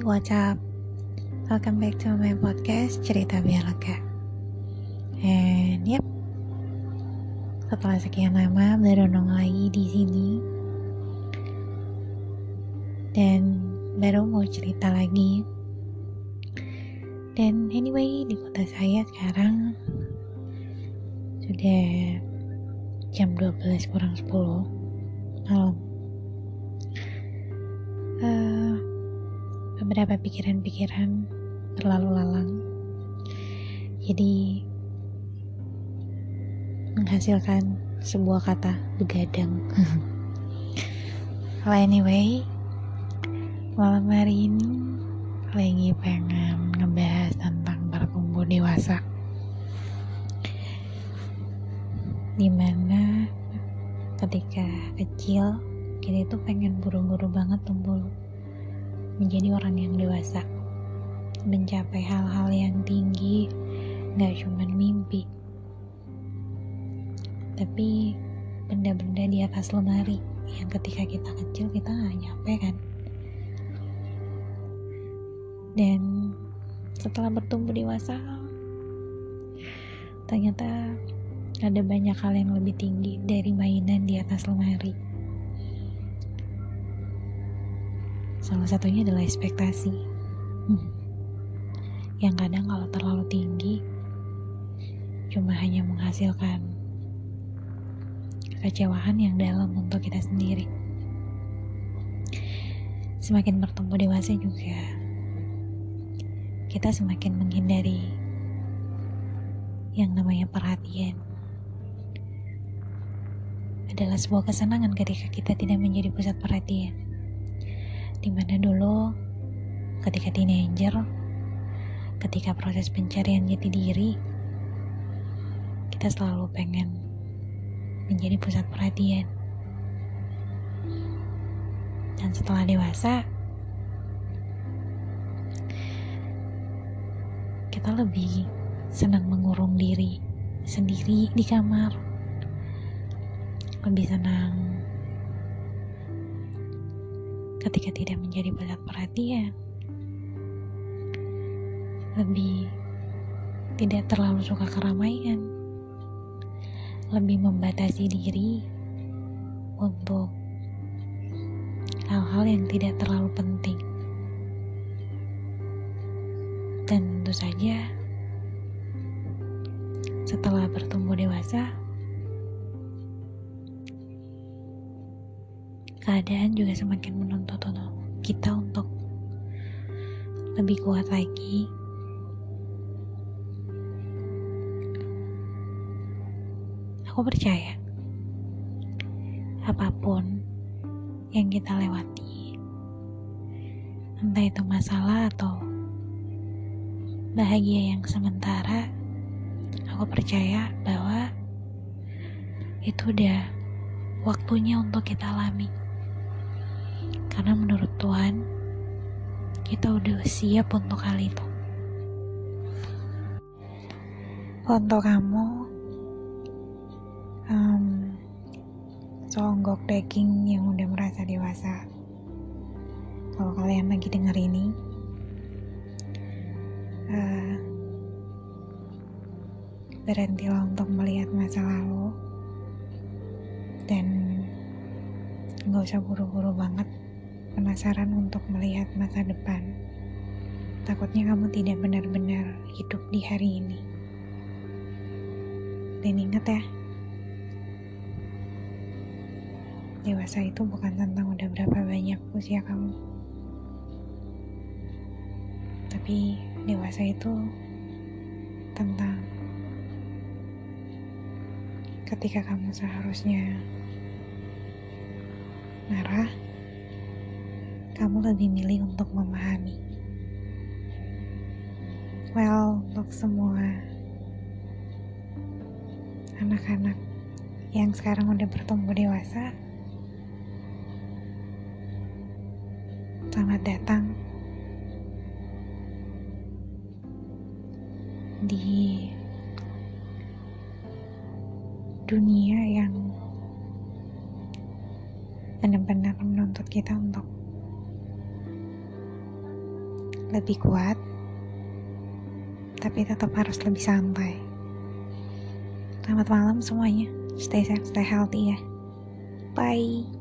Hey, what's up? Welcome back to my podcast Cerita Biar Lega. And yep, setelah sekian lama baru nong lagi di sini dan baru mau cerita lagi. Dan anyway, di kota saya sekarang sudah jam 12 kurang 10 malam. Uh, beberapa pikiran-pikiran terlalu lalang. Jadi menghasilkan sebuah kata begadang. well anyway, malam hari ini lagi pengen ngebahas tentang bertumbuh dewasa. Di mana ketika kecil kita itu pengen buru-buru banget tumbuh menjadi orang yang dewasa mencapai hal-hal yang tinggi gak cuma mimpi tapi benda-benda di atas lemari yang ketika kita kecil kita gak nyampe kan. Dan setelah bertumbuh dewasa ternyata ada banyak hal yang lebih tinggi dari mainan di atas lemari Salah satunya adalah ekspektasi. Hmm. Yang kadang kalau terlalu tinggi, cuma hanya menghasilkan kekecewaan yang dalam untuk kita sendiri. Semakin bertumbuh dewasa juga, kita semakin menghindari yang namanya perhatian. Adalah sebuah kesenangan ketika kita tidak menjadi pusat perhatian di mana dulu? Ketika teenager? Ketika proses pencarian jati diri? Kita selalu pengen menjadi pusat perhatian. Dan setelah dewasa kita lebih senang mengurung diri sendiri di kamar. Lebih senang ketika tidak menjadi pusat perhatian, lebih tidak terlalu suka keramaian, lebih membatasi diri untuk hal-hal yang tidak terlalu penting. Dan tentu saja, setelah bertumbuh dewasa, keadaan juga semakin menuntut kita untuk lebih kuat lagi. Aku percaya apa pun yang kita lewati entah itu masalah atau bahagia yang sementara aku percaya bahwa itu udah waktunya untuk kita alami karena menurut Tuhan kita udah siap untuk hal itu. Untuk kamu um, songgok daging yang udah merasa dewasa. Kalau kalian lagi denger ini uh, berhentilah untuk melihat masa lalu dan nggak usah buru-buru banget penasaran untuk melihat masa depan. Takutnya kamu tidak benar-benar hidup di hari ini. Dan ingat ya, dewasa itu bukan tentang udah berapa banyak usia kamu. Tapi dewasa itu tentang ketika kamu seharusnya marah, kamu lebih milih untuk memahami. Well, untuk semua anak-anak yang sekarang udah bertumbuh dewasa, selamat datang di dunia benar-benar menuntut kita untuk lebih kuat, tapi tetap harus lebih santai. Selamat malam semuanya. Stay safe, stay healthy ya. Bye.